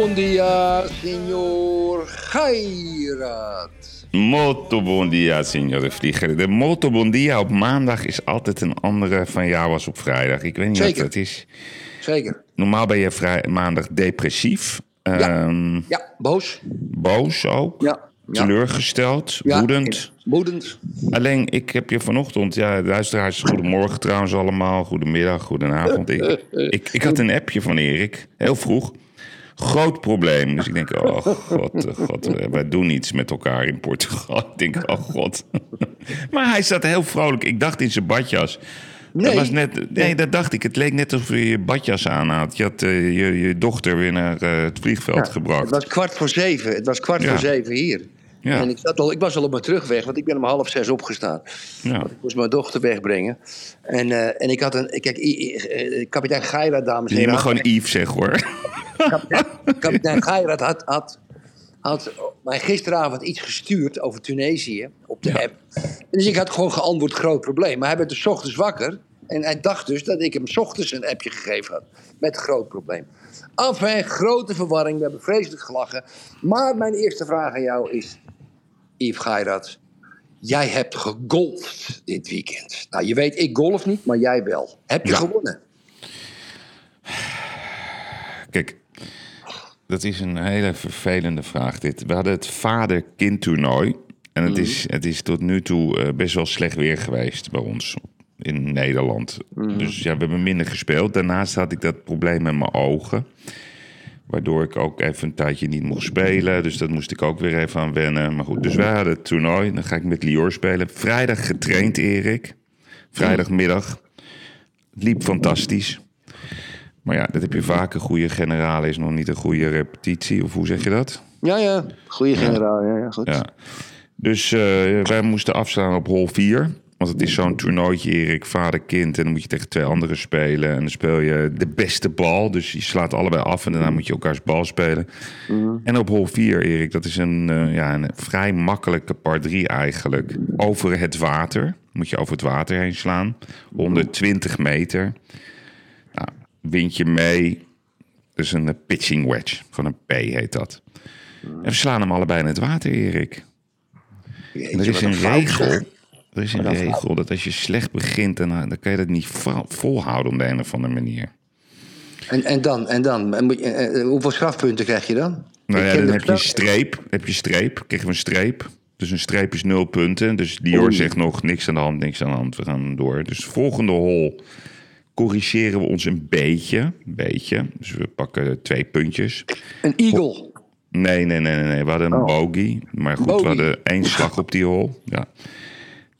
bom dia, senhor Gairat. Molto bon dia, signore Vlieger. De molto bon dia op maandag is altijd een andere van jou als op vrijdag. Ik weet niet Zeker. wat dat is. Zeker. Normaal ben je vrij, maandag depressief. ehm, Ja, boos. Boos ook. Ja. ja. Teleurgesteld. Ja, woedend. Woedend. Alleen, ik heb je vanochtend... Ja, luisteraars, goedemorgen trouwens allemaal. Goedemiddag, goedenavond. Ik, ik, ik had een appje van Erik, heel vroeg. Groot probleem. Dus ik denk, oh god, oh, god, wij doen iets met elkaar in Portugal. Ik denk, oh god. Maar hij zat heel vrolijk. Ik dacht in zijn badjas. Dat Nee. was net, nee, dat dacht ik. Het leek net alsof je je badjas aan had. Je had eh, je, je dochter weer naar eh, het vliegveld gebracht. Het was kwart voor zeven. Het was kwart Ja. voor zeven hier. Ja. En ik, zat al, ik was al op mijn terugweg, want ik ben om half zes opgestaan. Ja. Want ik moest mijn dochter wegbrengen. En, eh, en ik had een... Kijk, I- I- eh, kapitein Geira, dames en heren... mag gewoon Yves zeggen hoor. kapitein, kapitein Geirat had, had, had mij gisteravond iets gestuurd over Tunesië op de app. Dus ik had gewoon geantwoord groot probleem. Maar hij werd dus ochtends wakker. En hij dacht dus dat ik hem 's ochtends een appje gegeven had. Met groot probleem. Enfin, grote verwarring. We hebben vreselijk gelachen. Maar mijn eerste vraag aan jou is... Yves Geirat, jij hebt gegolfd dit weekend. Nou, je weet, ik golf niet, maar jij wel. Heb je Ja. gewonnen? Kijk, dat is een hele vervelende vraag dit. We hadden het vader-kind toernooi. En het, is, het is tot nu toe eh, best wel slecht weer geweest bij ons in Nederland. Dus ja, we hebben minder gespeeld. Daarnaast had ik dat probleem met mijn ogen. Waardoor ik ook even een tijdje niet mocht spelen. Dus dat moest ik ook weer even aan wennen. Maar goed, dus wij hadden het toernooi. Dan ga ik met Lior spelen. Vrijdag getraind, Erik. Vrijdagmiddag. Het liep fantastisch. Maar ja, dat heb je vaak. Een goede generale is nog niet een goede repetitie. Of hoe zeg je dat? Ja, ja. Goeie generaal. Ja, ja, goed. Ja. Dus eh, wij moesten afslaan op hol 4. Want het is zo'n toernooitje, Erik, vader-kind. En dan moet je tegen twee anderen spelen. En dan speel je de beste bal. Dus je slaat allebei af en daarna moet je elkaars bal spelen. En op hol 4, Erik, dat is een, eh, ja, een vrij makkelijke par 3 eigenlijk. Over het water. Moet je over het water heen slaan. 120 meter. Nou, wind je mee. Dus een eh, pitching wedge. Van een P heet dat. En we slaan hem allebei in het water, Erik. Jeetje, En er is een regel. Er is een regel dat als je slecht begint, dan, dan kan je dat niet vo- volhouden op de een of andere manier. En, en dan, en dan? En moet je- eh, eh, hoeveel strafpunten krijg je dan? Nou ja, dan heb je een streep. Heb je streep, krijgen we een streep. Dus een streep is nul punten. Dus Dior Oei. zegt nog niks aan de hand, niks aan de hand. We gaan door. Dus volgende hol corrigeren we ons een beetje. Een beetje. Dus we pakken twee puntjes. Een eagle. Nee, nee, nee, nee. nee. We hadden een Oh. bogey. Maar goed, Bogey. we hadden één slag op die hol. Ja.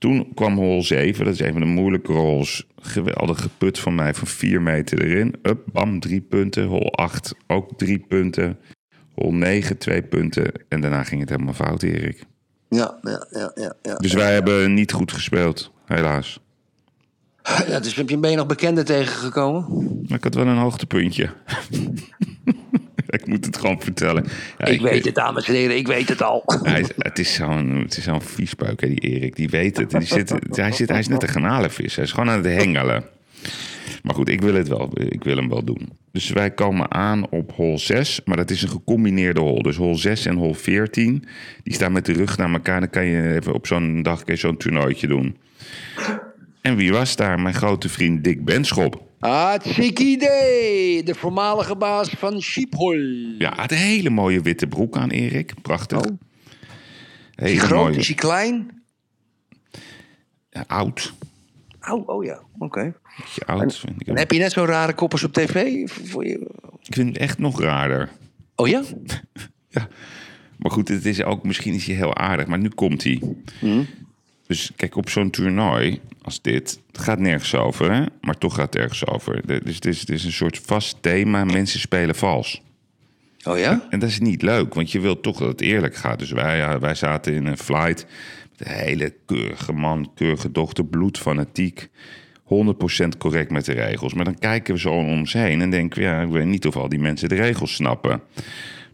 Toen kwam hol 7. Dat is een van de moeilijke holes. Geweldig geput van mij van 4 meter erin. Up, bam, drie punten. Hol 8 ook drie punten. Hol 9 twee punten. En daarna ging het helemaal fout, Erik. Ja, ja, ja, ja. ja. Dus wij hebben niet goed gespeeld, helaas. ja dus heb je, ben je nog bekenden tegengekomen? Maar ik had wel een hoogtepuntje. ik moet het gewoon vertellen. Ja, ik weet het, dames en heren, ik weet het al. Hij, het is zo'n het is zo'n viespeuk, hè, die Erik. Die weet het. Die zit, hij, zit, hij is net een garnalenvis. Hij is gewoon aan het hengelen. Maar goed, ik wil, het wel, ik wil hem wel doen. Dus wij komen aan op hol 6. Maar dat is een gecombineerde hol. Dus hol 6 en hol 14. Die staan met de rug naar elkaar. Dan kan je even op zo'n dag zo'n toernooitje doen. En wie was daar? Mijn grote vriend Dick Benschop. Hartstikke idee. De voormalige baas van Schiphol. Ja, hij had een hele mooie witte broek aan, Erik. Prachtig. Oh. Is hij groot? mooie. Is hij klein? Ja, oud. Oh, oh ja, oké. Oud, vind ik. En heb je net zo'n rare koppers op tv? Ik vind het echt nog raarder. Oh ja? Ja. Maar goed, het is ook, misschien is hij heel aardig, maar nu komt hij. Mhm. Dus kijk, op zo'n toernooi als dit, het gaat nergens over, hè? maar toch gaat het ergens over. Dus het is, het is een soort vast thema, mensen spelen vals. Oh ja? En dat is niet leuk, want je wilt toch dat het eerlijk gaat. Dus wij, wij zaten in een flight met een hele keurige man, keurige dochter, bloedfanatiek. 100% correct met de regels. Maar dan kijken we zo om ons heen en denken we... ja, ik weet niet of al die mensen de regels snappen.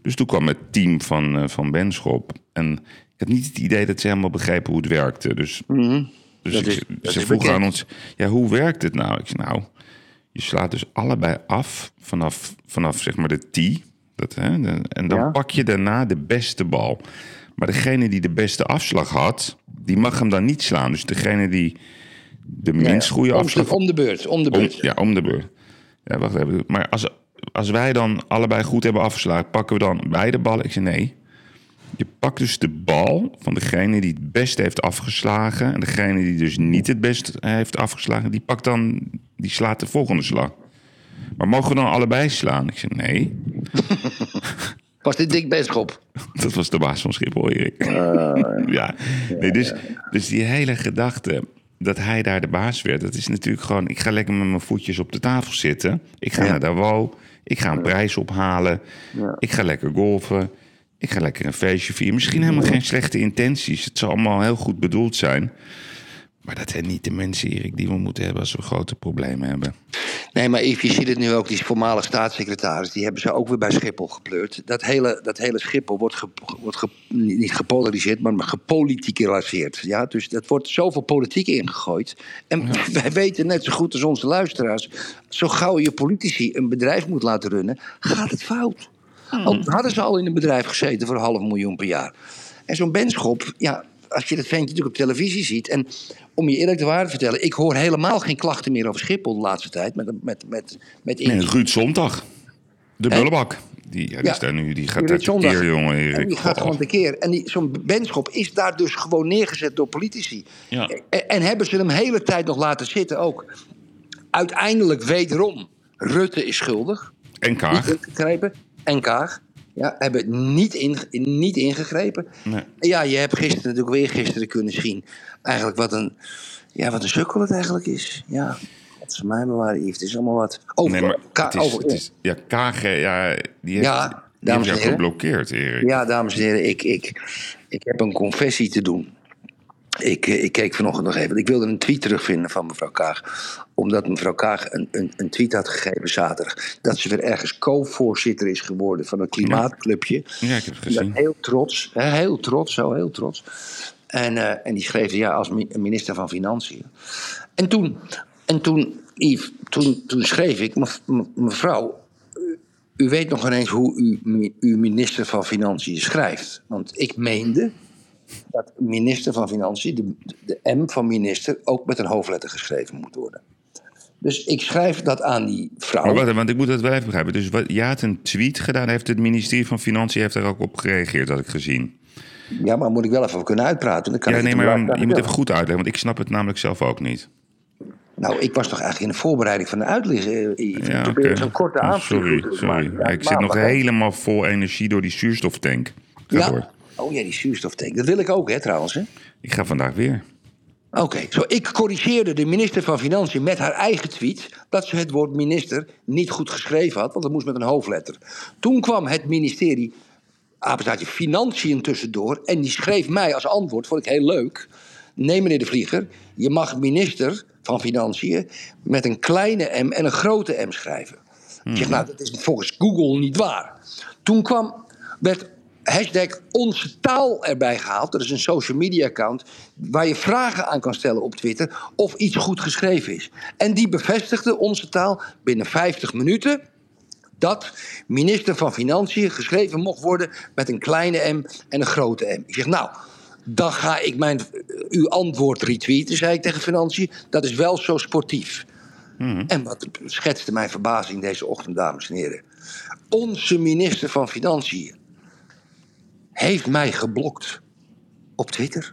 Dus toen kwam het team van, eh, van Benschop. En ik had niet het idee dat ze helemaal begrepen hoe het werkte. Dus, dus Mhm. Dat ik- is- ze vroegen aan ons... ja, hoe werkt het nou? Ik zei, nou, je slaat dus allebei af vanaf, vanaf zeg maar de tee. Dat, hè, de- en dan Ja. pak je daarna de beste bal. Maar degene die de beste afslag had, die mag hem dan niet slaan. Dus degene die de minst goede om, afslag... om de beurt, om de Om, beurt. ja, om de beurt. Ja, wacht even. Maar als, als wij dan allebei goed hebben afgeslagen, pakken we dan beide ballen? Ik zei nee. Je pakt dus de bal van degene die het beste heeft afgeslagen. En degene die dus niet het beste heeft afgeslagen, die pakt dan, die slaat de volgende slag. Maar mogen we dan allebei slaan? Ik zei nee. Was dit Dick Benschop? Dat was de baas van Schiphol, Erik. ja, nee, dus, dus die hele gedachte dat hij daar de baas werd, dat is natuurlijk gewoon... Ik ga lekker met mijn voetjes op de tafel zitten. Ik ga Ja. naar Davos. Ik ga een prijs ophalen. Ik ga lekker golfen. Ik ga lekker een feestje vieren. Misschien helemaal geen slechte intenties. Het zal allemaal heel goed bedoeld zijn. Maar dat zijn niet de mensen, Erik, die we moeten hebben als we grote problemen hebben. Nee, maar Yves, je ziet het nu ook, die voormalig staatssecretaris, die hebben ze ook weer bij Schiphol gepleurd. Dat hele, dat hele Schiphol wordt, ge, wordt ge- niet gepolariseerd, maar gepolitikiseerd. Ja? Dus dat wordt zoveel politiek ingegooid. En wij weten net zo goed als onze luisteraars, zo gauw je politici een bedrijf moet laten runnen, gaat het fout. Ook hadden ze al in een bedrijf gezeten voor een half miljoen per jaar. En zo'n Benschop, ja, als je dat ventje natuurlijk op televisie ziet. En om je eerlijk de waarheid te vertellen, ik hoor helemaal geen klachten meer over Schiphol de laatste tijd. Met, met, met, met En Ruud Zondag, de bullebak. Die, ja, die, Ja. is daar nu, die gaat Zondag. keer, jongen, En Erik. die gaat gewoon tekeer. En die- zo'n Benschop is daar dus gewoon neergezet door politici. Ja. En, en hebben ze hem de hele tijd nog laten zitten ook. Uiteindelijk wederom, Rutte is schuldig. En Kaag. En Kaag. Ja, hebben niet, in, niet ingegrepen. Nee. Ja, je hebt gisteren natuurlijk weer gisteren kunnen zien. Eigenlijk wat een, ja, wat een sukkel het eigenlijk is. Ja, wat ze mij Yves. Het is allemaal wat. Over, Nee, maar is, over- het is, ja, Kaag, ja, die heeft, Ja, die heeft dames en jou heren. geblokkeerd, Erik. Ja, dames en heren, ik, ik, ik heb een confessie te doen. Ik, eh, ik keek vanochtend nog even. Ik wilde een tweet terugvinden van mevrouw Kaag. Omdat mevrouw Kaag een, een, een tweet had gegeven zaterdag. Dat ze weer ergens co-voorzitter is geworden van een klimaatclubje. Ja, ik heb het gezien. heel trots, heel trots, zo heel trots. En, eh, en die schreef ja als mi- minister van Financiën. En toen, en toen, Yves, toen, toen schreef ik, "Mev- me- mevrouw, u- u weet nog ineens hoe u, uw minister van Financiën schrijft. Want ik meende dat minister van Financiën, de, de M van minister, ook met een hoofdletter geschreven moet worden. Dus ik schrijf dat aan die vrouw. Maar wacht, want ik moet dat wel even begrijpen. Dus wat, jij had een tweet gedaan, heeft het ministerie van Financiën heeft daar ook op gereageerd, had ik gezien. Ja, maar moet ik wel even kunnen uitpraten. Dan kan Ja, nee, maar je moet even goed uitleggen, want ik snap het namelijk zelf ook niet. Nou, ik was toch eigenlijk in de voorbereiding van de uitleg. eh, Yves. Ik Ja, probeer oké. zo'n korte Oh, aanvlieger Sorry, sorry. Ja, ik zit nog helemaal vol energie door die zuurstoftank. Ga Ja. door. Oh ja, die zuurstoftank. Dat wil ik ook, hè, trouwens. Hè? Ik ga vandaag weer. Oké, zo ik corrigeerde de minister van Financiën met haar eigen tweet dat ze het woord minister niet goed geschreven had, want dat moest met een hoofdletter. Toen kwam het ministerie, apenstaartje Financiën tussendoor, en die schreef mij als antwoord, vond ik heel leuk. Nee, meneer de Vlieger, je mag minister van Financiën met een kleine M en een grote M schrijven. Ik zeg, nou, dat is volgens Google niet waar. Toen kwam, werd hashtag onze taal erbij gehaald. Dat is een social media account waar je vragen aan kan stellen op Twitter of iets goed geschreven is. En die bevestigde onze taal binnen 50 minuten dat minister van Financiën geschreven mocht worden met een kleine m en een grote m. Ik zeg, nou, dan ga ik mijn, uw antwoord retweeten, zei ik tegen Financiën. Dat is wel zo sportief. En wat schetste mijn verbazing deze ochtend, dames en heren. Onze minister van Financiën heeft mij geblokt op Twitter.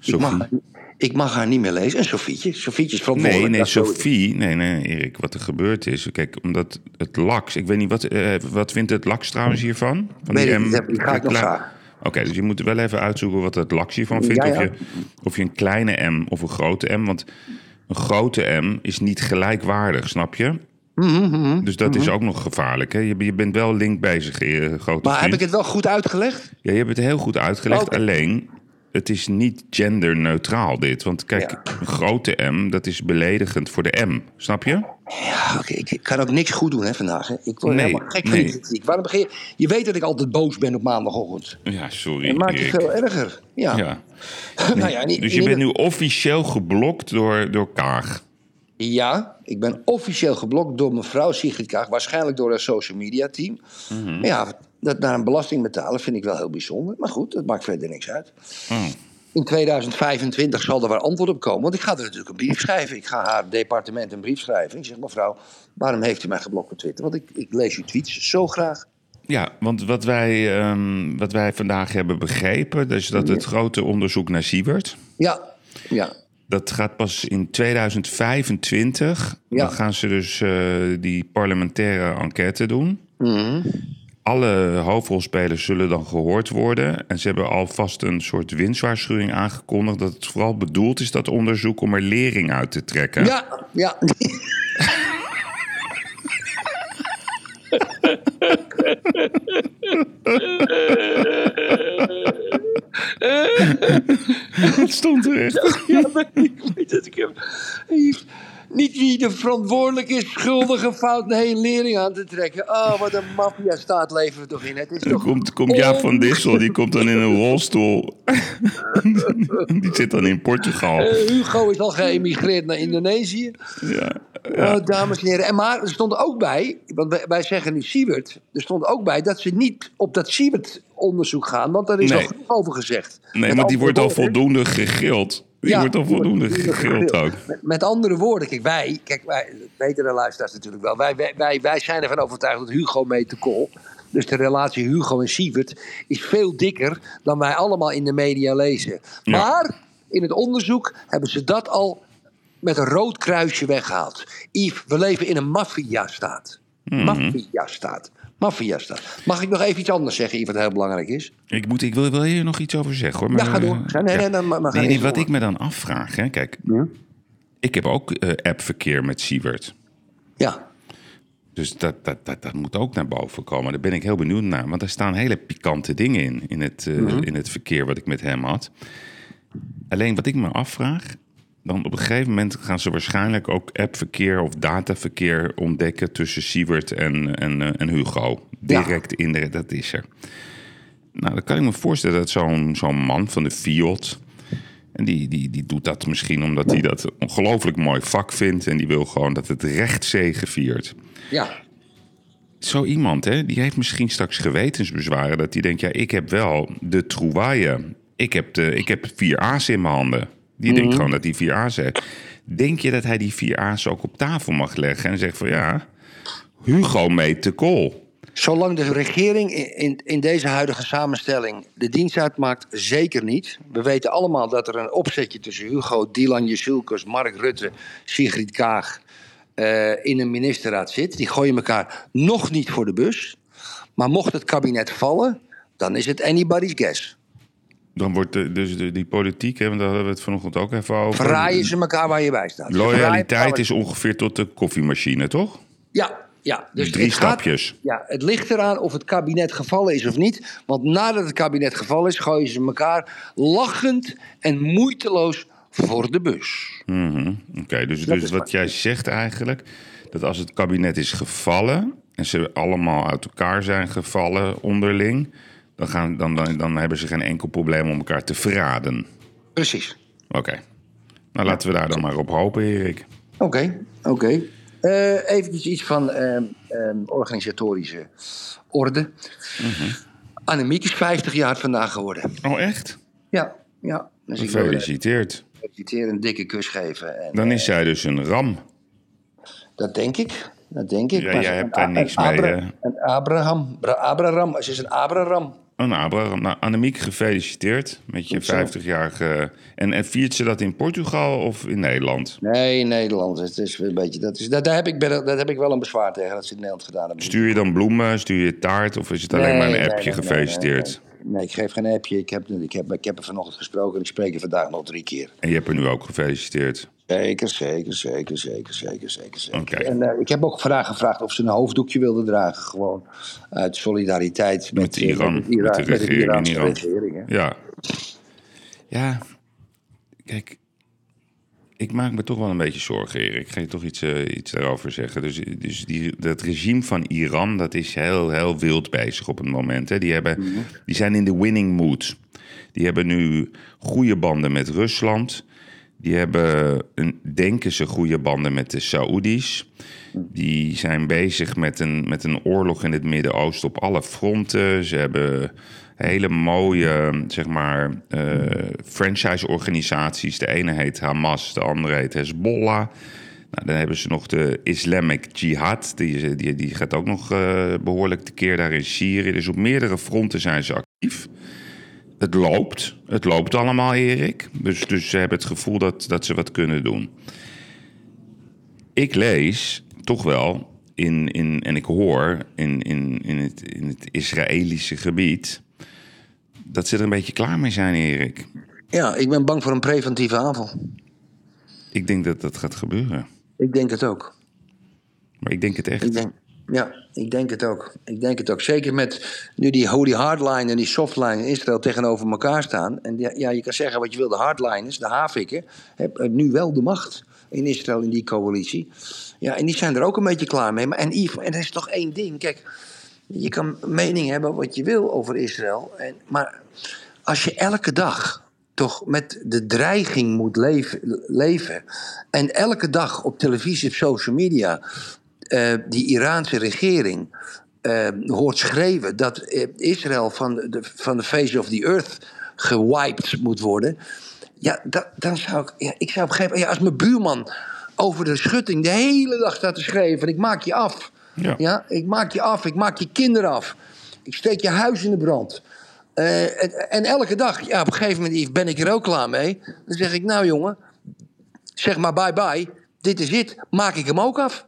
Ik mag, ik mag haar niet meer lezen. En Sofietje, Sofietje is Nee, verantwoordelijk. nee, Sophie. Nee, nee, Erik, wat er gebeurd is. Kijk, omdat het laks. Ik weet niet, wat, eh, wat vindt het laks trouwens hiervan? Van M- niet, die ga ik nog recla- vragen. Oké, dus je moet wel even uitzoeken wat het Laxi van vindt. Ja, ja. Of, je, of je een kleine M of een grote M. Want een grote M is niet gelijkwaardig, snap je? Mhm, dus dat is ook nog gevaarlijk. Hè? Je, je bent wel link bezig, eh, grote Maar heb ik het wel goed uitgelegd? Ja, je hebt het heel goed uitgelegd. Alleen, het is niet genderneutraal dit. Want kijk, Ja. een grote M, dat is beledigend voor de M. Snap je? Ja, oké. Ik ik kan ook niks goed doen hè, vandaag. Hè. Ik word Nee, helemaal gek nee. kritiek. Waarom begin je... je weet dat ik altijd boos ben op maandagochtend. Ja, sorry. Dat maakt het veel erger. Ja. Ja. nou ja, niet, Dus je bent nu officieel geblokt door, door Kaag. Ja, ik ben officieel geblokt door mevrouw Sigrid Kaag. Waarschijnlijk door haar social media team. Mhm. Maar ja, dat naar een belasting betalen vind ik wel heel bijzonder. Maar goed, dat maakt verder niks uit. Oh. In 2025 zal er wel antwoord op komen. Want ik ga er natuurlijk een brief schrijven. Ik ga haar departement een brief schrijven. Ik zeg, mevrouw, waarom heeft u mij geblokt op Twitter? Want ik, ik lees uw tweets zo graag. Ja, want wat wij, ehm, wat wij vandaag hebben begrepen... dus dat het grote onderzoek naar Siebert... Ja, ja. Dat gaat pas in 2025. Ja. Dan gaan ze dus eh, die parlementaire enquête doen. Mhm. Alle hoofdrolspelers zullen dan gehoord worden. En ze hebben alvast een soort winstwaarschuwing aangekondigd... dat het vooral bedoeld is, dat onderzoek, om er lering uit te trekken. Ja, ja. Het stond er echt. Ja, maar ik weet dat ik hem... Yves, Niet wie de verantwoordelijk is, schuldige fout, nee, lering aan te trekken. Oh, wat een maffia-staat leven we toch in. Het is toch... komt, komt Jaap van Dissel, die komt dan in een rolstoel. die zit dan in Portugal. Eh, Hugo is al geëmigreerd naar Indonesië. Ja. Oh, dames en heren. En maar er stond ook bij, want wij, zeggen nu Siebert. Er stond ook bij dat ze niet op dat Siebert-onderzoek gaan, want daar is Nee. al genoeg over gezegd. Nee, maar die wordt al voldoende gegild. Die Ja, wordt al voldoende gegild ook. Met, met andere woorden, kijk, wij, kijk, wij weten de luisteraars natuurlijk wel. Wij, wij, wij, zijn ervan overtuigd dat Hugo mee te kool. Dus de relatie Hugo en Sievert is veel dikker dan wij allemaal in de media lezen. Ja. Maar in het onderzoek hebben ze dat al met een rood kruisje weggehaald. Yves, we leven in een maffia-staat. Mhm. Maffia-staat. Maffia-staat. Mag ik nog even iets anders zeggen, wat heel belangrijk is? Ik, moet, ik wil wel hier nog iets over zeggen hoor. Ja, Maar, ga door. eh, Ga- nee, nee, dan maar- maar Nee, nee, wat door. ik me dan afvraag, hè, kijk. Ik heb ook eh, appverkeer met Siewert. Ja. Dus dat, dat, dat, dat moet ook naar boven komen. Daar ben ik heel benieuwd naar. Want er staan hele pikante dingen in, in het, eh, Mhm. in het verkeer wat ik met hem had. Alleen wat ik me afvraag, dan op een gegeven moment gaan ze waarschijnlijk ook appverkeer of dataverkeer ontdekken tussen Siewert en, en, eh, en Hugo. Direct in de, dat is er. Nou, dan kan ik me voorstellen dat zo'n zo'n man van de Fiat. En die, die, die doet dat misschien omdat hij dat een ongelooflijk mooi vak vindt. En die wil gewoon dat het recht zegeviert. Ja. Zo iemand, hè, die heeft misschien straks gewetensbezwaren. Dat hij denkt, ja, ik heb wel de trouvaille. Ik heb, de, ik heb vier A's in mijn handen. Die denkt gewoon dat hij vier A's heeft. Denk je dat hij die vier A's ook op tafel mag leggen en zegt van ja, Hugo meet de kool. Zolang de regering in, in, deze huidige samenstelling de dienst uitmaakt, zeker niet. We weten allemaal dat er een opzetje tussen Hugo, Dylan Jezulkes, Mark Rutte, Sigrid Kaag eh, in een ministerraad zit. Die gooien elkaar nog niet voor de bus. Maar mocht het kabinet vallen, dan is het anybody's guess. Dan wordt de, dus de, die politiek, hè, want daar hadden we het vanochtend ook even over. Verraaien ze elkaar waar je bij staat. Loyaliteit is ongeveer tot de koffiemachine, toch? Ja, ja. Dus Drie gaat- stapjes. Ja, het ligt eraan of het kabinet gevallen is of niet. Want nadat het kabinet gevallen is, gooien ze elkaar lachend en moeiteloos voor de bus. Mhm. Oké, dus, Dat dus wat- jij zegt eigenlijk, dat als het kabinet is gevallen en ze allemaal uit elkaar zijn gevallen onderling, dan, gaan, dan, dan, dan hebben ze geen enkel probleem om elkaar te verraden. Precies. Oké. Nou, laten we daar dan maar op hopen, Erik. Oké, oké. Eh eventjes iets van ehm, ehm, organisatorische orde. Mhm. Annemiek is 50 jaar vandaag geworden. Oh, echt? Ja, ja. Dus haar Gefeliciteerd. feliciteren, een dikke kus geven. En, Dan is zij dus een ram. Dat denk ik. Dat denk ik. Ja, jij hebt daar niks mee, Abra- hè? Een Abraham. Bra- Abraham. Ze is een Abraham. Een Abraham. Nou, Annemiek, gefeliciteerd met je Goed zo. 50-jarige... En, en viert ze dat in Portugal of in Nederland? Nee, in Nederland. Het is een beetje, dat is, dat, daar, heb ik, ben- heb ik wel een bezwaar tegen dat ze in Nederland gedaan hebben. Stuur je dan bloemen, stuur je taart of is het alleen Nee, maar een appje nee, nee, gefeliciteerd? Nee, ik geef geen appje. Ik heb, ik, heb, ik heb er vanochtend gesproken en ik spreek er vandaag nog drie keer. En je hebt er nu ook gefeliciteerd. Zeker, zeker, zeker, zeker, zeker, zeker. zeker. Oké. En eh, ik heb ook vandaag gevraagd of ze een hoofddoekje wilden dragen. Gewoon uit solidariteit met, Met Iran, met, met de met regering in Iran. regering. hè. Ja. Ja, kijk, ik maak me toch wel een beetje zorgen, Erik. Ik ga je toch iets, eh, iets daarover zeggen. Dus, dus die, dat regime van Iran, dat is heel, heel wild bezig op het moment. Hè. Die, hebben, die zijn in de winning mood. Die hebben nu goede banden met Rusland. Die hebben, een, denken ze, goede banden met de Saoedi's. Die zijn bezig met een, met een oorlog in het Midden-Oosten op alle fronten. Ze hebben hele mooie, zeg maar, eh, franchise-organisaties. De ene heet Hamas, de andere heet Hezbollah. Nou, dan hebben ze nog de Islamic Jihad. Die, die, die gaat ook nog eh, behoorlijk tekeer daar in Syrië. Dus op meerdere fronten zijn ze actief. Het loopt. Het loopt allemaal, Erik. Dus, dus ze hebben het gevoel dat, dat ze wat kunnen doen. Ik lees toch wel in, in, en ik hoor in, in, in, het, in het Israëlische gebied dat ze er een beetje klaar mee zijn, Erik. Ja, ik ben bang voor een preventieve aanval. Ik denk dat dat gaat gebeuren. Ik denk het ook. Maar ik denk het echt. Ik denk, ja, ik denk het ook. Ik denk het ook. Zeker met nu die holy hardline en die softline in Israël tegenover elkaar staan. En ja, ja, je kan zeggen wat je wil, de hardliners, de havikken, hebben nu wel de macht in Israël in die coalitie. Ja, en die zijn er ook een beetje klaar mee. Maar, en, Yves, en er is toch één ding. Kijk, je kan mening hebben wat je wil over Israël. En, maar als je elke dag toch met de dreiging moet leven, leven en elke dag op televisie of social media eh, die Iraanse regering eh, hoort schreeuwen dat eh, Israël van de, van face of the earth gewiped moet worden. Ja, dan zou ik, ja, ik zou begrijpen, ja, als mijn buurman over de schutting de hele dag staat te van ik maak je af. Ja. Ja, ik maak je af, ik maak je kinderen af. Ik steek je huis in de brand. Eh, en, en elke dag, ja, op een gegeven moment ben ik er ook klaar mee. Dan zeg ik, nou jongen, zeg maar bye bye. Dit is het, maak ik hem ook af.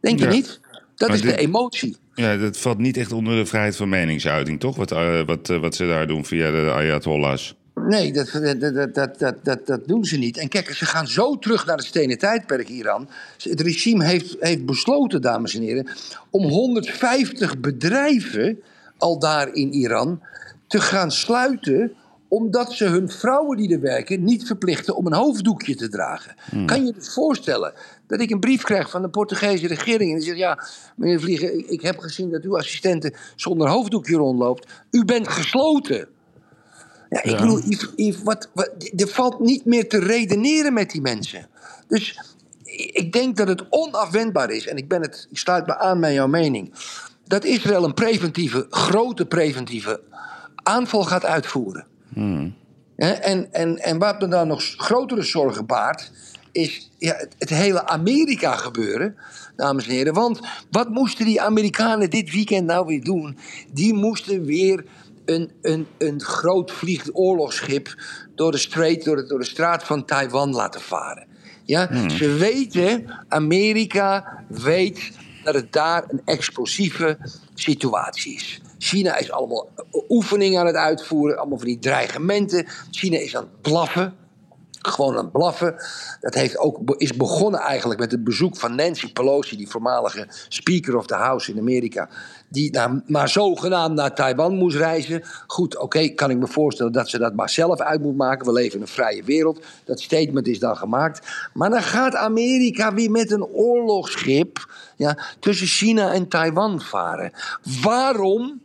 Denk je Ja. niet? Dat Maar is dit- de emotie. Ja, dat valt niet echt onder de vrijheid van meningsuiting, toch? Wat, eh, wat, eh, wat ze daar doen via de Ayatollahs. Nee, dat, dat, dat, dat, dat, dat, doen ze niet. En kijk, ze gaan zo terug naar het stenen tijdperk Iran. Het regime heeft, heeft besloten, dames en heren, om 150 bedrijven al daar in Iran te gaan sluiten omdat ze hun vrouwen die er werken niet verplichten om een hoofddoekje te dragen. Kan je je voorstellen dat ik een brief krijg van de Portugese regering en die zegt: Ja, meneer Vliegen, ik, ik heb gezien dat uw assistente zonder hoofddoekje rondloopt. U bent gesloten. Ja, ik bedoel, Yves, Yves, wat, wat, er valt niet meer te redeneren met die mensen. Dus ik denk dat het onafwendbaar is, en ik, ben het, ik sluit me aan bij jouw mening, dat Israël een preventieve, grote preventieve aanval gaat uitvoeren. Hè, En, en, en wat me dan nog grotere zorgen baart, is ja, het, het hele Amerika gebeuren, dames en heren. Want wat moesten die Amerikanen dit weekend nou weer doen? Die moesten weer een, een, een groot vliegend oorlogsschip door de, strait, door, de, door de straat van Taiwan laten varen. Ja, Ze weten, Amerika weet dat het daar een explosieve situatie is. China is allemaal oefeningen aan het uitvoeren, allemaal van die dreigementen. China is aan het blaffen, gewoon aan het blaffen. Dat heeft ook, is begonnen eigenlijk met het bezoek van Nancy Pelosi, die voormalige Speaker of the House in Amerika. Die maar zogenaamd naar Taiwan moest reizen. Goed, oké, kan ik me voorstellen dat ze dat maar zelf uit moet maken. We leven in een vrije wereld. Dat statement is dan gemaakt. Maar dan gaat Amerika weer met een oorlogsschip ja, tussen China en Taiwan varen. Waarom?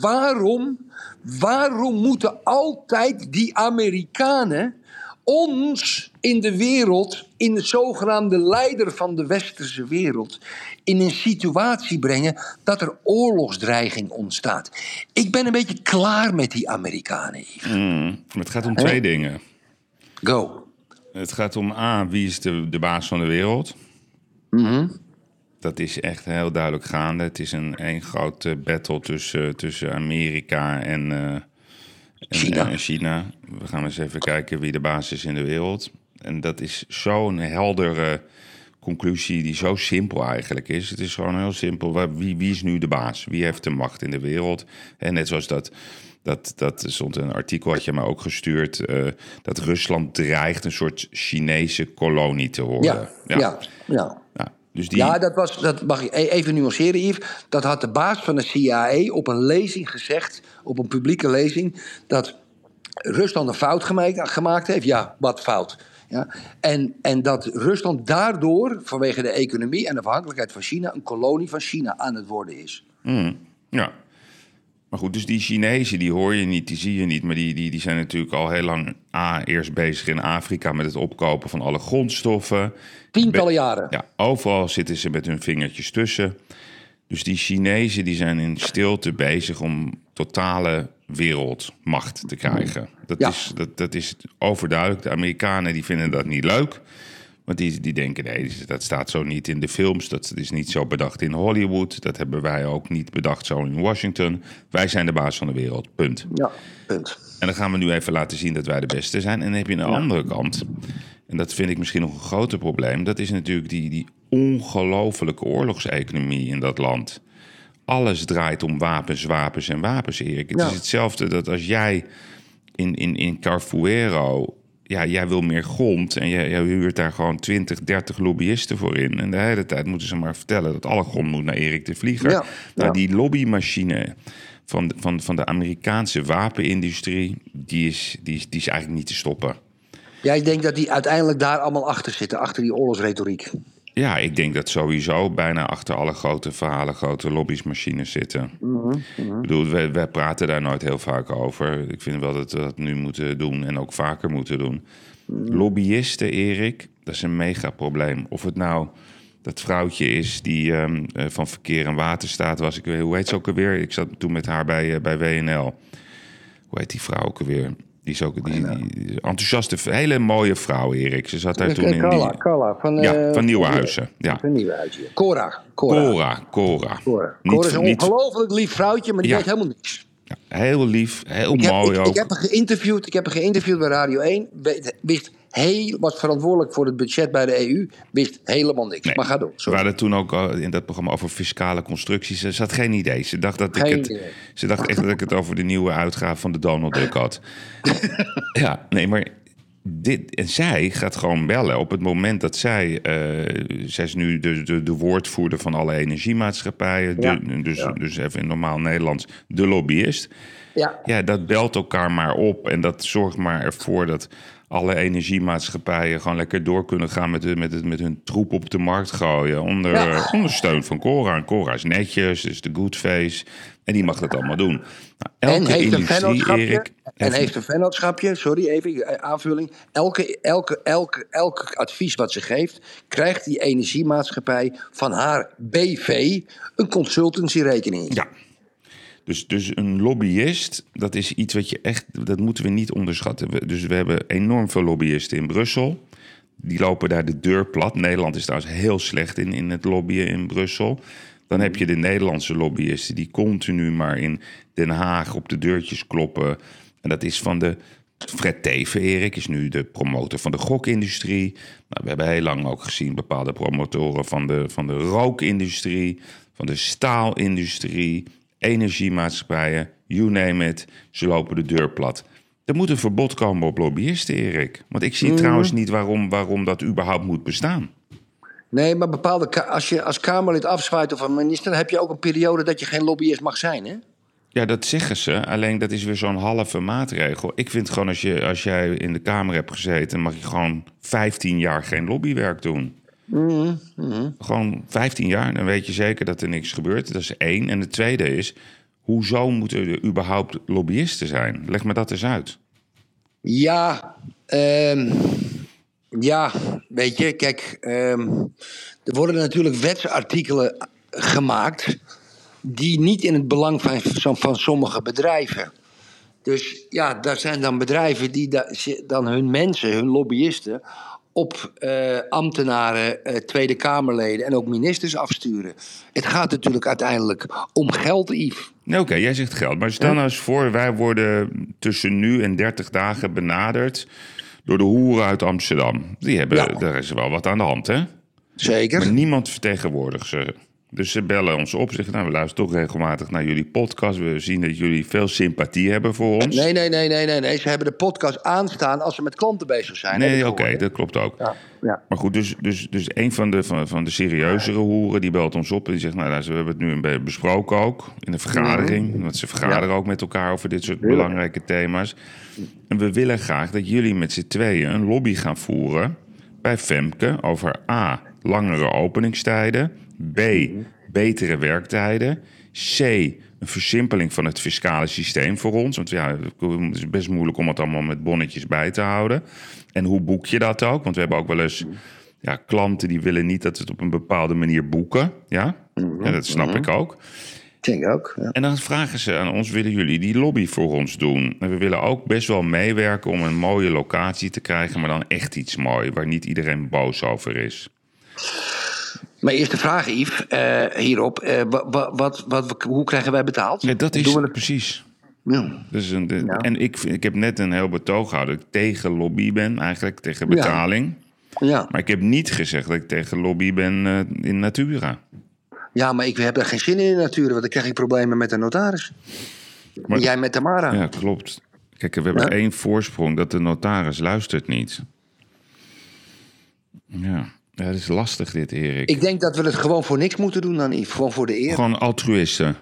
Waarom? Waarom moeten altijd die Amerikanen ons in de wereld, in de zogenaamde leider van de westerse wereld, in een situatie brengen dat er oorlogsdreiging ontstaat? Ik ben een beetje klaar met die Amerikanen. Mm. Maar het gaat om twee dingen. Go. Het gaat om A, wie is de, de baas van de wereld? Mhm. Dat is echt heel duidelijk gaande. Het is een één grote battle tussen, tussen Amerika en, eh, en China. en China. We gaan eens even kijken wie de baas is in de wereld. En dat is zo'n heldere conclusie die zo simpel eigenlijk is. Het is gewoon heel simpel. Wie, wie is nu de baas? Wie heeft de macht in de wereld? En net zoals dat Dat, dat stond een artikel, had je me ook gestuurd, eh, dat Rusland dreigt een soort Chinese kolonie te worden. Ja, ja, ja. Ja, dus die, Ja, dat was, dat mag ik e- even nuanceren, Yves. Dat had de baas van de CIA op een lezing gezegd, op een publieke lezing, dat Rusland een fout gemaakt, gemaakt heeft. Ja, wat fout. Ja, en, en dat Rusland daardoor, vanwege de economie en afhankelijkheid van China, een kolonie van China aan het worden is. Ja. Maar goed, dus die Chinezen, die hoor je niet, die zie je niet. Maar die, die, die zijn natuurlijk al heel lang A, eerst bezig in Afrika met het opkopen van alle grondstoffen. Tientallen jaren. Ja, overal zitten ze met hun vingertjes tussen. Dus die Chinezen die zijn in stilte bezig om totale wereldmacht te krijgen. Dat, Ja. is, dat, dat is overduidelijk. De Amerikanen die vinden dat niet leuk. Want die, die denken, nee, dat staat zo niet in de films. Dat is niet zo bedacht in Hollywood. Dat hebben wij ook niet bedacht zo in Washington. Wij zijn de baas van de wereld, punt. Ja, punt. En dan gaan we nu even laten zien dat wij de beste zijn. En dan heb je een andere kant. En dat vind ik misschien nog een groter probleem. Dat is natuurlijk die, die ongelofelijke oorlogseconomie in dat land. Alles draait om wapens, wapens en wapens, Erik. Het Ja. is hetzelfde dat als jij in, in, in Carfuero... Ja, jij wil meer grond en jij, jij huurt daar gewoon 20, 30 lobbyisten voor in. En de hele tijd moeten ze maar vertellen dat alle grond moet naar Erik de Vlieger. Ja, Nou, ja. die lobbymachine van, van, van de Amerikaanse wapenindustrie, die is, die, is, die is eigenlijk niet te stoppen. Jij denkt dat die uiteindelijk daar allemaal achter zitten, achter die oorlogsretoriek. Ja, ik denk dat sowieso bijna achter alle grote verhalen grote lobbyismachines zitten. Ik bedoel, wij, wij praten daar nooit heel vaak over. Ik vind wel dat we dat nu moeten doen en ook vaker moeten doen. Lobbyisten, Erik, dat is een mega probleem. Of het nou dat vrouwtje is die ehm, eh, van Verkeer en Waterstaat was. Ik weet, hoe heet ze ook alweer? Ik zat toen met haar bij, eh, bij WNL. Hoe heet die vrouw ook alweer? Die is ook die, die enthousiaste, hele mooie vrouw, Erik. Ze zat daar toen in Carla, die... Carla van, Ja, eh, van Nieuwenhuizen. Ja. Van Nieuwenhuizen. Cora. Cora. Cora, Cora. Cora. Niet- Cora is een niet- ongelooflijk lief vrouwtje, maar die Ja. weet helemaal niks. ja, heel lief, heel Ik heb, mooi ik, ook. ik heb haar geïnterviewd, ik heb haar geïnterviewd bij Radio 1. Weet, wist heel, was verantwoordelijk voor het budget bij de EU. Wist helemaal niks. Nee. Maar ga door. We Sorry. hadden toen ook in dat programma over fiscale constructies. Ze had geen idee. Ze dacht, dat ik het, idee. ze dacht echt dat ik het over de nieuwe uitgave van de Donald Duck had. ja, nee, maar dit, en zij gaat gewoon bellen op het moment dat zij... eh, zij is nu de, de, de woordvoerder van alle energiemaatschappijen. De, Ja. dus, Ja. dus even in normaal Nederlands, de lobbyist. Ja. Ja, dat belt elkaar maar op en dat zorgt maar ervoor dat alle energiemaatschappijen gewoon lekker door kunnen gaan met, de- met, het, met hun troep op de markt gooien. Onder, Ja. onder steun van Cora. En Cora is netjes, is de good face. En die mag dat allemaal doen. Nou, En elke heeft een industrie, vennootschapje. Erik, en heeft een vennootschapje. Sorry, even eh, aanvulling. Elke, elke, elke, elke advies wat ze geeft, krijgt die energiemaatschappij van haar BV een consultancyrekening. Ja. Dus, dus een lobbyist, dat is iets wat je echt, dat moeten we niet onderschatten. Dus we hebben enorm veel lobbyisten in Brussel. Die lopen daar de deur plat. Nederland is trouwens heel slecht in, in het lobbyen in Brussel. Dan heb je de Nederlandse lobbyisten die continu maar in Den Haag op de deurtjes kloppen. En dat is van de. Fred Teven, Erik, is nu de promotor van de gokindustrie. Nou, we hebben heel lang ook gezien bepaalde promotoren van de, van de rookindustrie, van de staalindustrie, energiemaatschappijen, you name it. Ze lopen de deur plat. Er moet een verbod komen op lobbyisten, Erik. Want ik zie trouwens niet waarom, waarom dat überhaupt moet bestaan. Nee, maar bepaalde als je als Kamerlid afzwaait of een minister, dan heb je ook een periode dat je geen lobbyist mag zijn, hè? Ja, dat zeggen ze. Alleen dat is weer zo'n halve maatregel. Ik vind gewoon als, je, als jij in de Kamer hebt gezeten, mag je gewoon 15 jaar geen lobbywerk doen. Gewoon 15 jaar, dan weet je zeker dat er niks gebeurt. Dat is één. En de tweede is, hoezo moeten er überhaupt lobbyisten zijn? Leg me dat eens uit. Ja, ehm, ja, weet je, kijk, ehm, er worden natuurlijk wetsartikelen gemaakt die niet in het belang van, van, sommige bedrijven. Dus ja, daar zijn dan bedrijven die da- dan hun mensen, hun lobbyisten, op eh, ambtenaren, eh, Tweede Kamerleden en ook ministers afsturen. Het gaat natuurlijk uiteindelijk om geld, Yves. Oké, jij zegt geld. Maar stel nou eens voor, wij worden tussen nu en 30 dagen benaderd door de hoeren uit Amsterdam. Die hebben, Ja. daar is wel wat aan de hand, hè? Zeker. Maar niemand vertegenwoordigt ze. Dus ze bellen ons op. Zeggen, nou, we luisteren toch regelmatig naar jullie podcast. We zien dat jullie veel sympathie hebben voor ons. Nee, nee, nee, nee, nee, nee. Ze hebben de podcast aanstaan als ze met klanten bezig zijn. Nee, oké, dat klopt ook. Ja, ja. Maar goed, dus, dus, dus een van de, van, van de serieuzere hoeren, die belt ons op en die zegt, nou, we hebben het nu een beetje besproken ook in de vergadering. Want ze vergaderen ook met elkaar over dit soort belangrijke thema's. En we willen graag dat jullie met z'n tweeën een lobby gaan voeren bij Femke over A, langere openingstijden, B, betere werktijden, C, een versimpeling van het fiscale systeem voor ons. Want ja, het is best moeilijk om het allemaal met bonnetjes bij te houden. En hoe boek je dat ook? Want we hebben ook wel eens ja, klanten die willen niet dat we het op een bepaalde manier boeken. Ja, ja dat snap ik ook. Ik denk ook. Ja. En dan vragen ze aan ons, willen jullie die lobby voor ons doen? En we willen ook best wel meewerken om een mooie locatie te krijgen, maar dan echt iets moois, waar niet iedereen boos over is. Mijn eerste vraag, Yves, eh, hierop. eh, wa- wa- wat, wat, hoe krijgen wij betaald? Ja, dat is Doen we het? precies. Ja. Dus een, de- Ja. En ik, ik heb net een heel betoog gehouden dat ik tegen lobby ben, eigenlijk tegen betaling. Ja. Maar ik heb niet gezegd dat ik tegen lobby ben eh, in Natura. ja, maar ik heb er geen zin in in natuurlijk, want dan krijg ik problemen met de notaris. Maar- En jij met Tamara. Ja, klopt. Kijk, we hebben één voorsprong, dat de notaris luistert niet. Ja, ja dat is lastig dit, Erik. Ik denk dat we het gewoon voor niks moeten doen dan, Yves. Gewoon voor de eer. Gewoon altruïsten.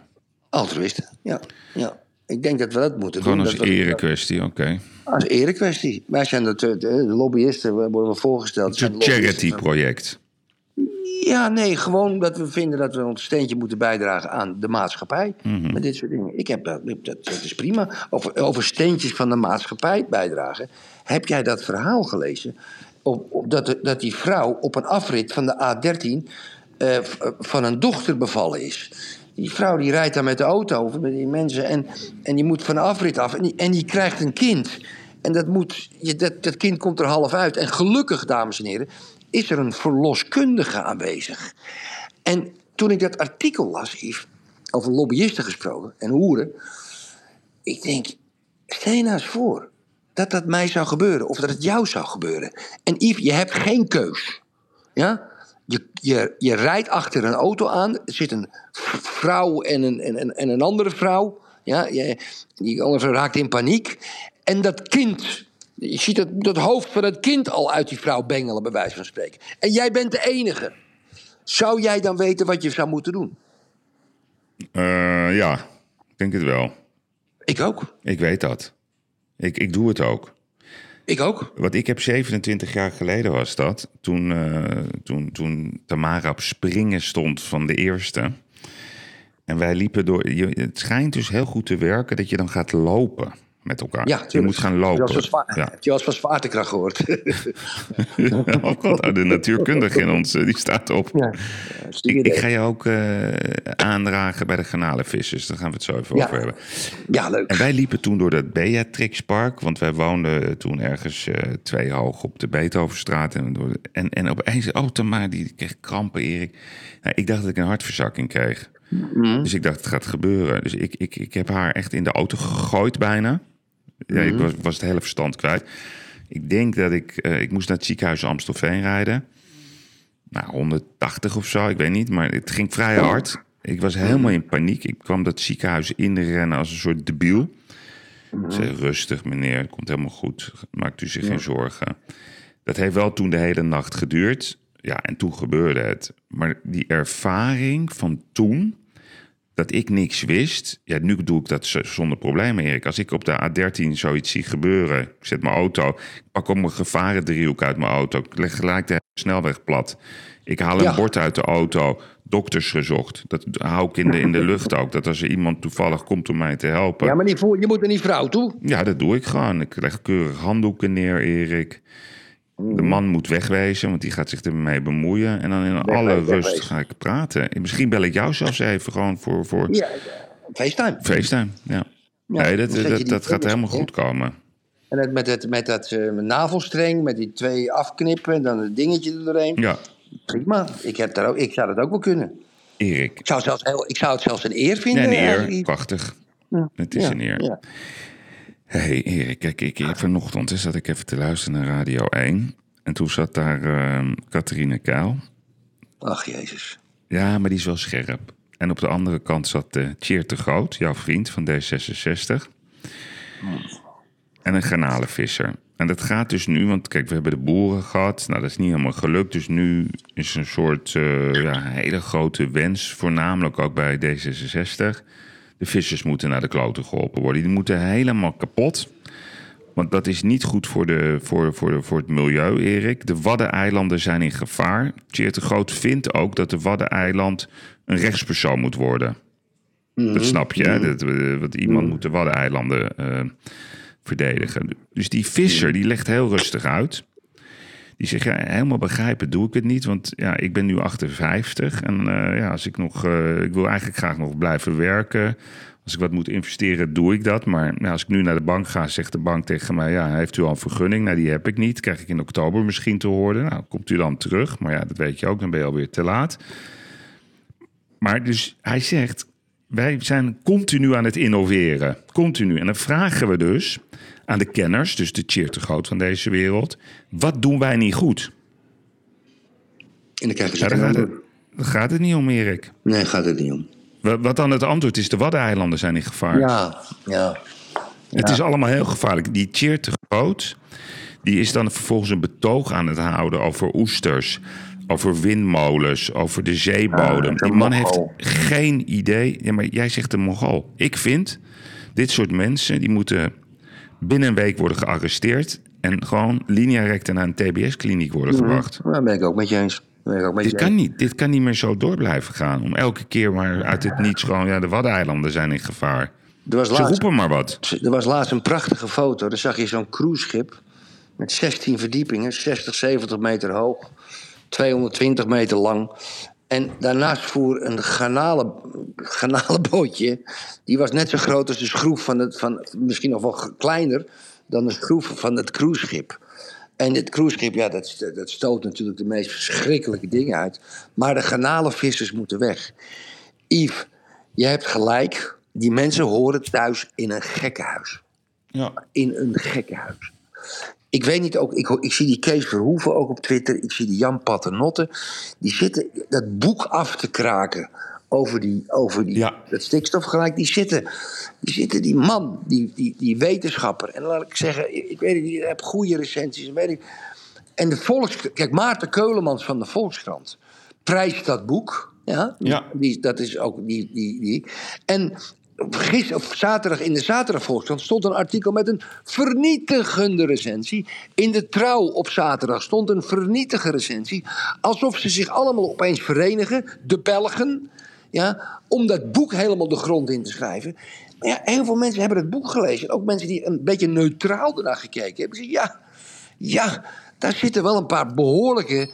Altruïsten. Ja. ja. Ik denk dat we dat moeten Gewoon doen. als dat we- erekwestie, oké. Als erekwestie. Wij zijn de, de, de lobbyisten, we worden we voorgesteld. Het is een charity-project. Ja, nee, gewoon dat we vinden dat we ons steentje moeten bijdragen aan de maatschappij. Mhm. Met dit soort dingen. Ik heb dat, dat, dat is prima. Over, over steentjes van de maatschappij bijdragen. Heb jij dat verhaal gelezen? Op, dat, dat die vrouw op een afrit van de A13 eh, van een dochter bevallen is. Die vrouw die rijdt daar met de auto met die mensen en, en die moet van de afrit af en die, en die krijgt een kind. En dat, moet, dat, dat kind komt er half uit. En gelukkig, dames en heren, is er een verloskundige aanwezig. En toen ik dat artikel las, over lobbyisten gesproken en hoeren. Ik denk, stel je nou eens voor dat dat mij zou gebeuren of dat het jou zou gebeuren. En Yves, je hebt geen keus. Ja? Je, je, je rijdt achter een auto aan, er zit een vrouw en een, en, en, en een andere vrouw. Ja? Je, die andere vrouw raakt in paniek. En dat kind, je ziet het, dat hoofd van het kind al uit die vrouw bengelen, bij wijze van spreken. En jij bent de enige. Zou jij dan weten wat je zou moeten doen? Eh, ja, ik denk het wel. Ik ook. Ik weet dat. Ik, ik doe het ook. Ik ook. Want ik heb 27 jaar geleden was dat. Toen, eh, toen, toen Tamara op springen stond van de eerste. En wij liepen door. Je, het schijnt dus heel goed te werken dat je dan gaat lopen met elkaar. Ja, je moet gaan Heb je lopen. wel Ja. Heb je wel eens van zwaartekracht gehoord? Oh god, de natuurkundige in ons, eh, die staat op. ja. Ik, ik ga je ook eh, aandragen bij de garnalenvissers. Daar gaan we het zo even Ja. over hebben. ja, leuk. En wij liepen toen door dat Beatrixpark, want wij woonden toen ergens eh, twee hoog op de Beethovenstraat. En, door de- en, en opeens, oh Tamara, die kreeg krampen, Erik. Nou, ik dacht dat ik een hartverzakking kreeg. Dus ik dacht, het gaat gebeuren. Dus ik, ik, ik heb haar echt in de auto gegooid bijna. Ja, ik was, was het hele verstand kwijt. Ik denk dat ik, eh, ik moest naar het ziekenhuis Amstelveen rijden. Nou, 180 of zo, ik weet niet. Maar het ging vrij hard. Ik was helemaal in paniek. Ik kwam dat ziekenhuis inrennen als een soort debiel. Ik zei, rustig meneer, het komt helemaal goed. Maakt u zich geen zorgen. Dat heeft wel toen de hele nacht geduurd. Ja, en toen gebeurde het. Maar die ervaring van toen, dat ik niks wist. Ja, nu doe ik dat zonder problemen, Erik. Als ik op de A13 zoiets zie gebeuren, ik zet mijn auto, ik pak op mijn gevarendriehoek uit mijn auto, ik leg gelijk de snelweg plat. Ik haal een Ja. bord uit de auto, dokters gezocht. Dat hou ik in de, in de lucht ook. Dat als er iemand toevallig komt om mij te helpen. Ja, maar niet voor, je moet naar die vrouw toe. Ja, dat doe ik gewoon. Ik leg keurig handdoeken neer, Erik. De man moet wegwezen, want die gaat zich ermee bemoeien. En dan in alle rust wegwezen. ga ik praten. En Misschien bel ik jou zelfs even gewoon voor, voor Ja, FaceTime. FaceTime. Ja. Ja, nee, dat, dat, gaat helemaal goed komen. En het, met, het, met dat eh, navelstreng, met die twee afknippen en dan het dingetje er doorheen. Ja, Prima. Ik, heb daar ook, ik zou dat ook wel kunnen. Erik. Ik zou, zelfs heel, ik zou het zelfs een eer Ja, vinden. een eer. Prachtig. Ja. Het is Ja, een eer. ja. Hey, Erik, kijk, ik, ik- vanochtend hè, zat ik even te luisteren naar Radio 1. En toen zat daar uh, Catharine Kuil. Ach, jezus. Ja, maar die is wel scherp. En op de andere kant zat uh, Tjeerd de Groot, jouw vriend van D66. En een garnalenvisser. En dat gaat dus nu, want kijk, we hebben de boeren gehad. Nou, dat is niet helemaal gelukt. Dus nu is een soort uh, ja, hele grote wens, voornamelijk ook bij D66. De vissers moeten naar de kloten geholpen worden. Die moeten helemaal kapot. Want dat is niet goed voor, de, voor, voor, de, voor het milieu, Erik. De Waddeneilanden zijn in gevaar. Tjeerd de Groot vindt ook dat de Waddeneiland een rechtspersoon moet worden. Dat snap je, hè? Dat, dat iemand moet de Waddeneilanden uh, verdedigen. Dus die visser, die legt heel rustig uit. Die zegt, ja, helemaal begrijpen doe ik het niet. Want ja, ik ben nu 58 en uh, ja, als ik nog, uh, ik wil eigenlijk graag nog blijven werken. Als ik wat moet investeren, doe ik dat. Maar als ik nu naar de bank ga, zegt de bank tegen mij: Ja, heeft u al een vergunning? Nou, die heb ik niet. Krijg ik in oktober misschien te horen. Nou, komt u dan terug? Maar ja, dat weet je ook, dan ben je alweer te laat. Maar dus hij zegt: Wij zijn continu aan het innoveren. Continu. En dan vragen we dus aan de kenners, dus de cheer te groot van deze wereld: Wat doen wij niet goed? En dan krijgen ze Ja, daar, gaat het, gaat het niet om, Erik. Nee, gaat het niet om. Wat dan het antwoord is: de Waddeneilanden zijn in gevaar. Ja, ja. Het is allemaal heel gevaarlijk. Die Tjeerd te groot, die is dan vervolgens een betoog aan het houden over oesters, over windmolens, over de zeebodem. Ja, Die man heeft geen idee. Ja, maar jij zegt een Mongool. Ik vind, dit soort mensen, die moeten binnen een week worden gearresteerd en gewoon linea recta naar een TBS-kliniek worden gebracht. Daar ben ik ook met je eens. Met Dit je kan, eens. niet, dit kan niet meer zo door blijven gaan. Om elke keer maar uit het niets gewoon... Ja, de Waddeneilanden zijn in gevaar. Er was, Ze laatst, roepen maar wat. er was laatst een prachtige foto. Daar zag je zo'n cruiseschip met 16 verdiepingen, 60, 70 meter hoog, 220 meter lang. En daarnaast voer een garnalen, garnalenbootje. Die was net zo groot als de schroef van het, van, misschien nog wel kleiner dan de schroef van het cruiseschip. En dit cruiseschip, ja, dat, dat stoot natuurlijk de meest verschrikkelijke dingen uit. Maar de garnalenvissers moeten weg. Yves, je hebt gelijk. Die mensen horen thuis in een gekkenhuis. Ja. In een gekkenhuis. Ik weet niet, ook, ik, ik zie die Kees Verhoeven ook op Twitter. Ik zie die Jan Paternotte. Die zitten dat boek af te kraken over, die, over die, Ja. dat stikstofgelijk. Die zitten, die zitten, die man, die, die, die wetenschapper. En laat ik zeggen, ik, ik weet het niet, ik heb goede recensies. Weet ik. En de Volks... Kijk, Maarten Keulemans van de Volkskrant prijst dat boek. Ja, Ja. Die, dat is ook die, die, die. En gisteren, of zaterdag in de zaterdagvolkskrant stond een artikel met een vernietigende recensie. In de trouw op zaterdag stond een vernietige recensie. Alsof ze zich allemaal opeens verenigen, de Belgen, ja, om dat boek helemaal de grond in te schrijven. Maar ja, heel veel mensen hebben het boek gelezen. Ook mensen die een beetje neutraal ernaar gekeken hebben. Zeggen, ja, ja, daar zitten wel een paar behoorlijke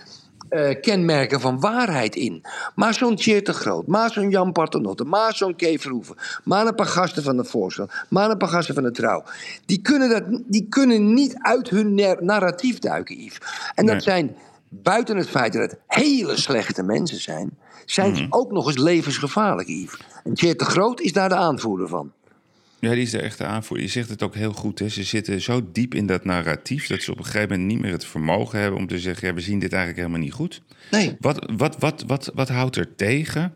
eh, kenmerken van waarheid in. Maar zo'n Tjeerd de Groot, maar zo'n Jan Paternotte, maar zo'n Kay Verhoeven, maar een paar gasten van de Volkskrant, maar een paar gasten van de Trouw. Die kunnen, dat, die kunnen niet uit hun nar- narratief duiken, Yves. En dat Nee. zijn, buiten het feit dat het hele slechte mensen zijn, zijn ze ook nog eens levensgevaarlijk, Yves. En Tjeerd de Groot is daar de aanvoerder van. Ja, die is de echte aanvoerder. Je zegt het ook heel goed. Hè? Ze zitten zo diep in dat narratief dat ze op een gegeven moment niet meer het vermogen hebben om te zeggen: ja, we zien dit eigenlijk helemaal niet goed. Nee. Wat, wat, wat, wat, wat houdt er tegen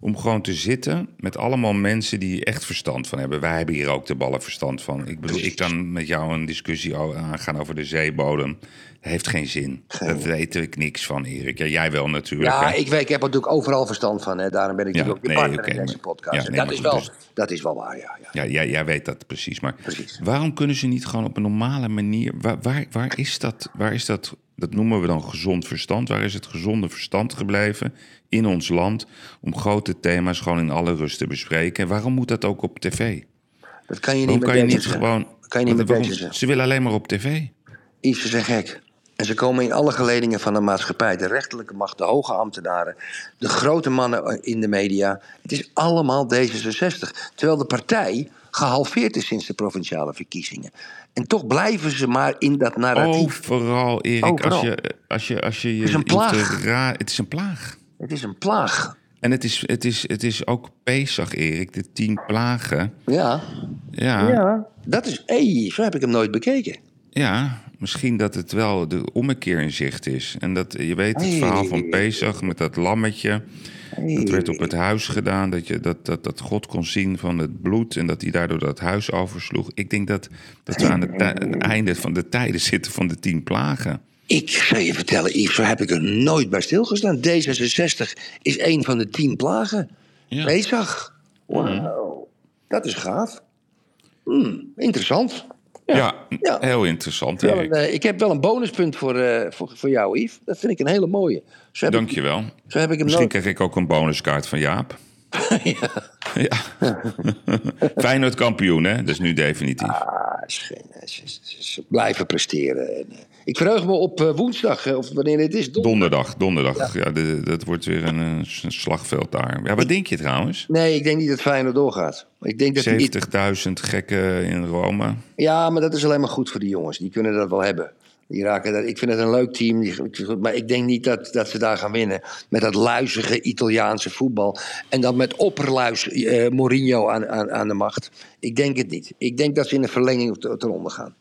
om gewoon te zitten met allemaal mensen die echt verstand van hebben? Wij hebben hier ook de ballen verstand van. Ik bedoel, ik kan met jou een discussie aangaan over de zeebodem. Dat heeft geen zin. Daar weet ik niks van, Erik. Ja, jij wel natuurlijk. Ja, hè? ik, weet, ik heb er natuurlijk overal verstand van. Hè. Daarom ben ik Ja, natuurlijk ook je nee, partner in deze maar- podcast. ja, nee, dat, is wel, dus- dat is wel waar, ja. ja. Ja, jij, jij weet dat precies. Maar Precies. waarom kunnen ze niet gewoon op een normale manier... Waar, waar, waar is dat... Waar is dat dat noemen we dan gezond verstand. Waar is het gezonde verstand gebleven in ons land... om grote thema's gewoon in alle rust te bespreken? En waarom moet dat ook op tv? Dat kan je niet Waarom kan je niet gewoon... Kan je niet met waarom-. Ze willen alleen maar op tv. Ze zijn gek. En ze komen in alle geledingen van de maatschappij. De rechterlijke macht, de hoge ambtenaren, de grote mannen in de media. Het is allemaal D66. Terwijl de partij gehalveerd is sinds de provinciale verkiezingen. En toch blijven ze maar in dat narratief. Overal, Erik. Overal. Als je, als je, als je, je Het is een plaag. Het is een plaag. Het is een plaag. En het is, het is, het is ook Pesach, Erik. De tien plagen. Ja, Ja, ja. dat is... Hey, zo heb ik hem nooit bekeken. Ja, misschien dat het wel de ommekeer in zicht is. En dat je weet het verhaal van Pesach met dat lammetje. Dat werd op het huis gedaan, dat, je, dat, dat, dat God kon zien van het bloed en dat hij daardoor dat huis oversloeg. Ik denk dat, dat we aan het, einde van de tijden zitten van de tien plagen. Ik zou je vertellen, Yves, heb ik er nooit bij stilgestaan. D66 is een van de tien plagen. Ja. Pesach. Wauw, dat is gaaf. Hmm, interessant. Ja, Ja. heel interessant, Wel een, eh, ik heb wel een bonuspunt voor, eh, voor, voor jou, Yves. Dat vind ik een hele mooie. Heb ik hem Misschien krijg ik ook een bonuskaart van Jaap. ja. Feyenoord kampioen, hè? Dat is nu definitief. Ah, is geen- ze, ze- ze blijven presteren. En, eh, ik verheug me op eh, woensdag, eh, of wanneer het is. donderdag. Donderdag, donderdag. Ja, de- dat wordt weer een, slagveld daar. Ja, wat denk je trouwens? Nee, ik denk niet dat Feyenoord doorgaat. Ik denk dat die- 70.000 gekken in Rome. Ja, maar dat is alleen maar goed voor die jongens. Die kunnen dat wel hebben. Die raken dat, ik vind het een leuk team, maar ik denk niet dat, dat ze daar gaan winnen. Met dat luizige Italiaanse voetbal. En dan met opperluis eh, Mourinho aan, aan, aan de macht. Ik denk het niet. Ik denk dat ze in de verlenging te- eronder gaan.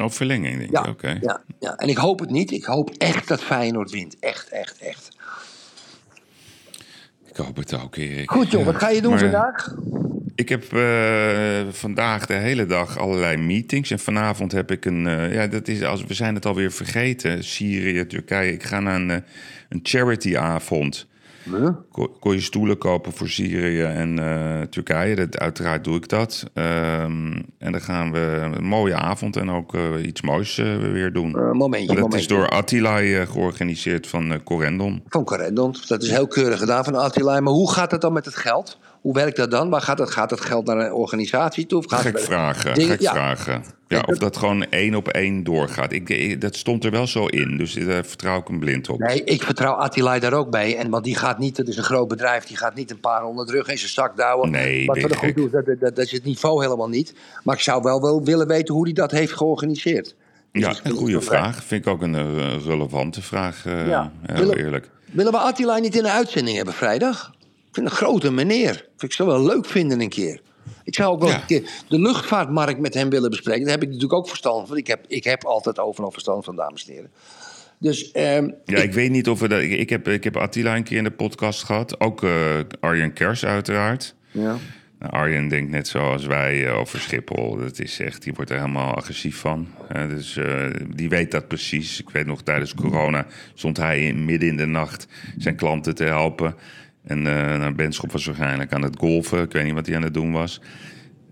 Oh, verlenging, denk Ja, je. Oké. ja, ja, en ik hoop het niet. Ik hoop echt dat Feyenoord wint. Echt, echt, echt. Hoop het ook, Erik. Goed joh, wat ga je doen Maar, eh, vandaag? Ik heb eh, vandaag de hele dag allerlei meetings. En vanavond heb ik een. eh, ja, dat is, als, we zijn het alweer vergeten. Syrië, Turkije. Ik ga naar een, eh, een charityavond. Ko- Kon je stoelen kopen voor Syrië en eh, Turkije? Dat, uiteraard doe ik dat. Ehm, en dan gaan we een mooie avond en ook eh, iets moois eh, weer doen. Momentje, En dat momentje. is door Attila georganiseerd van Corendon. Van Corendon. Dat is heel keurig gedaan van Attila. Maar hoe gaat het dan met het geld? Hoe werkt dat dan? Waar gaat het, gaat het geld naar een organisatie toe? Of gaat Gek het- vragen, gek ja. vragen. Ja, of dat gewoon één op één doorgaat. Ik, ik- dat stond er wel zo in, dus daar vertrouw ik hem blind op. Nee, ik vertrouw Attila daar ook bij. En, want die gaat niet, het is een groot bedrijf, die gaat niet een paar honderd rug in zijn zak douwen. Nee, Wat goed dat, dat, dat is het niveau helemaal niet. Maar ik zou wel, wel willen weten hoe hij dat heeft georganiseerd. Ja, een goede vraag. Vind ik ook een eh, relevante vraag, eh, Ja. heel Willen- eerlijk. Willen we Attila niet in de uitzending hebben vrijdag? Vind een grote meneer. Ik zo wel leuk vinden een keer. Ik zou ook wel Ja. een keer de luchtvaartmarkt met hem willen bespreken. Daar heb ik natuurlijk ook verstand van. Ik heb, ik heb altijd overal verstand van, dames en heren. Dus ehm, Ja, ik weet niet of we dat... Ik, heb, ik heb Attila een keer in de podcast gehad. Ook eh, Arjen Kers uiteraard. ja. Nou, Arjen denkt net zoals wij eh, over Schiphol. Dat is echt, die wordt er helemaal agressief van. Eh, dus die weet dat precies. Ik weet nog, tijdens corona stond hij in, midden in de nacht zijn klanten te helpen. En nou, Benschop was waarschijnlijk aan het golfen. Ik weet niet wat hij aan het doen was.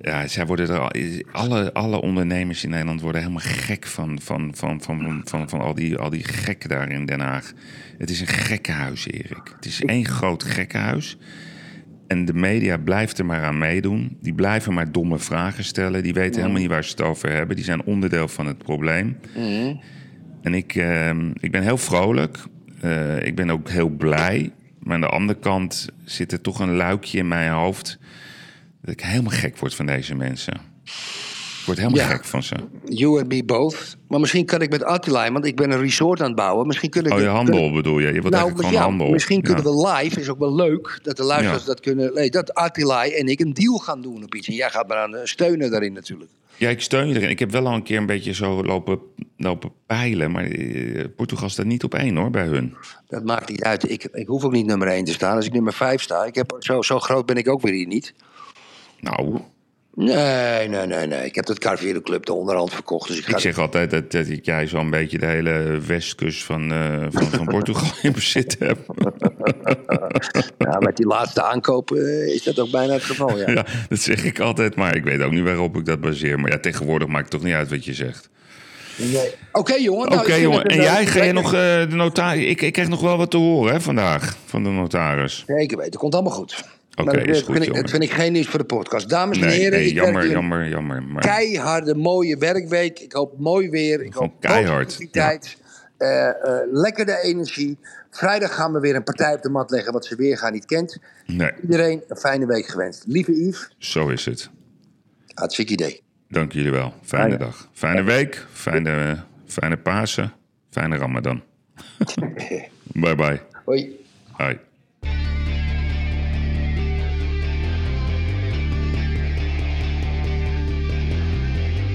Ja, zij worden er al, alle, alle ondernemers in Nederland worden helemaal gek van, van, van, van, van, van, al, die, al die gekken daar in Den Haag. Het is een gekkenhuis, Erik. Het is één groot gekkenhuis. En de media blijft er maar aan meedoen. Die blijven maar domme vragen stellen. Die weten helemaal niet waar ze het over hebben. Die zijn onderdeel van het probleem. En ik, eh, ik ben heel vrolijk. Eh, ik ben ook heel blij. Maar aan de andere kant zit er toch een luikje in mijn hoofd. Dat ik helemaal gek word van deze mensen. Word helemaal Ja. gek van ze. You and me both. Maar misschien kan ik met Attila, want ik ben een resort aan het bouwen. Misschien kunnen Oh, je handel bedoel je? Je wilt Nou, eigenlijk gewoon ja, handel. misschien kunnen Ja. we live, is ook wel leuk, dat de luisteraars dat kunnen. Nee, dat Attila en ik een deal gaan doen op iets. En jij gaat me aan eh, steunen daarin natuurlijk. Ja, ik steun je erin. Ik heb wel al een keer een beetje zo lopen, lopen peilen. Maar eh, Portugal staat niet op één hoor, bij hun. Dat maakt niet uit. Ik, ik hoef ook niet nummer 1 te staan. Als ik nummer 5 sta, ik heb, zo, zo groot ben ik ook weer hier niet. Nou, Nee, nee, nee, nee. Ik heb dat Carvero Club de onderhand verkocht. Dus ik ik zeg altijd dat, dat ik jij zo'n beetje de hele westkust van, eh, van, van Portugal in bezit heb. ja, met die laatste aankoop eh, is dat ook bijna het geval. Ja. Ja, dat zeg ik altijd, maar ik weet ook niet waarop ik dat baseer. Maar ja, tegenwoordig maakt het toch niet uit wat je zegt. Nee. Oké, jongen. Oké, nou, vind jongen. En jij, ga je nog eh, de notaris... Ik, ik krijg nog wel wat te horen hè, vandaag van de notaris. Zeker weten. Komt allemaal goed. Oké, is goed, vind ik, dat vind ik geen nieuws voor de podcast. Dames en heren, nee jammer, jammer, jammer. Maar keiharde, mooie werkweek. Ik hoop mooi weer. Ik hoop keihard. Eh, eh, lekker de energie. Vrijdag gaan we weer een partij op de mat leggen wat ze weer gaan niet kent. nee, Iedereen een fijne week gewenst. Lieve Yves, zo is het. hartstikke idee. Dank jullie wel. Fijne Ja, ja. dag. Fijne week. Fijne, fijne Pasen. Fijne Ramadan. bye bye. Hoi. Hoi.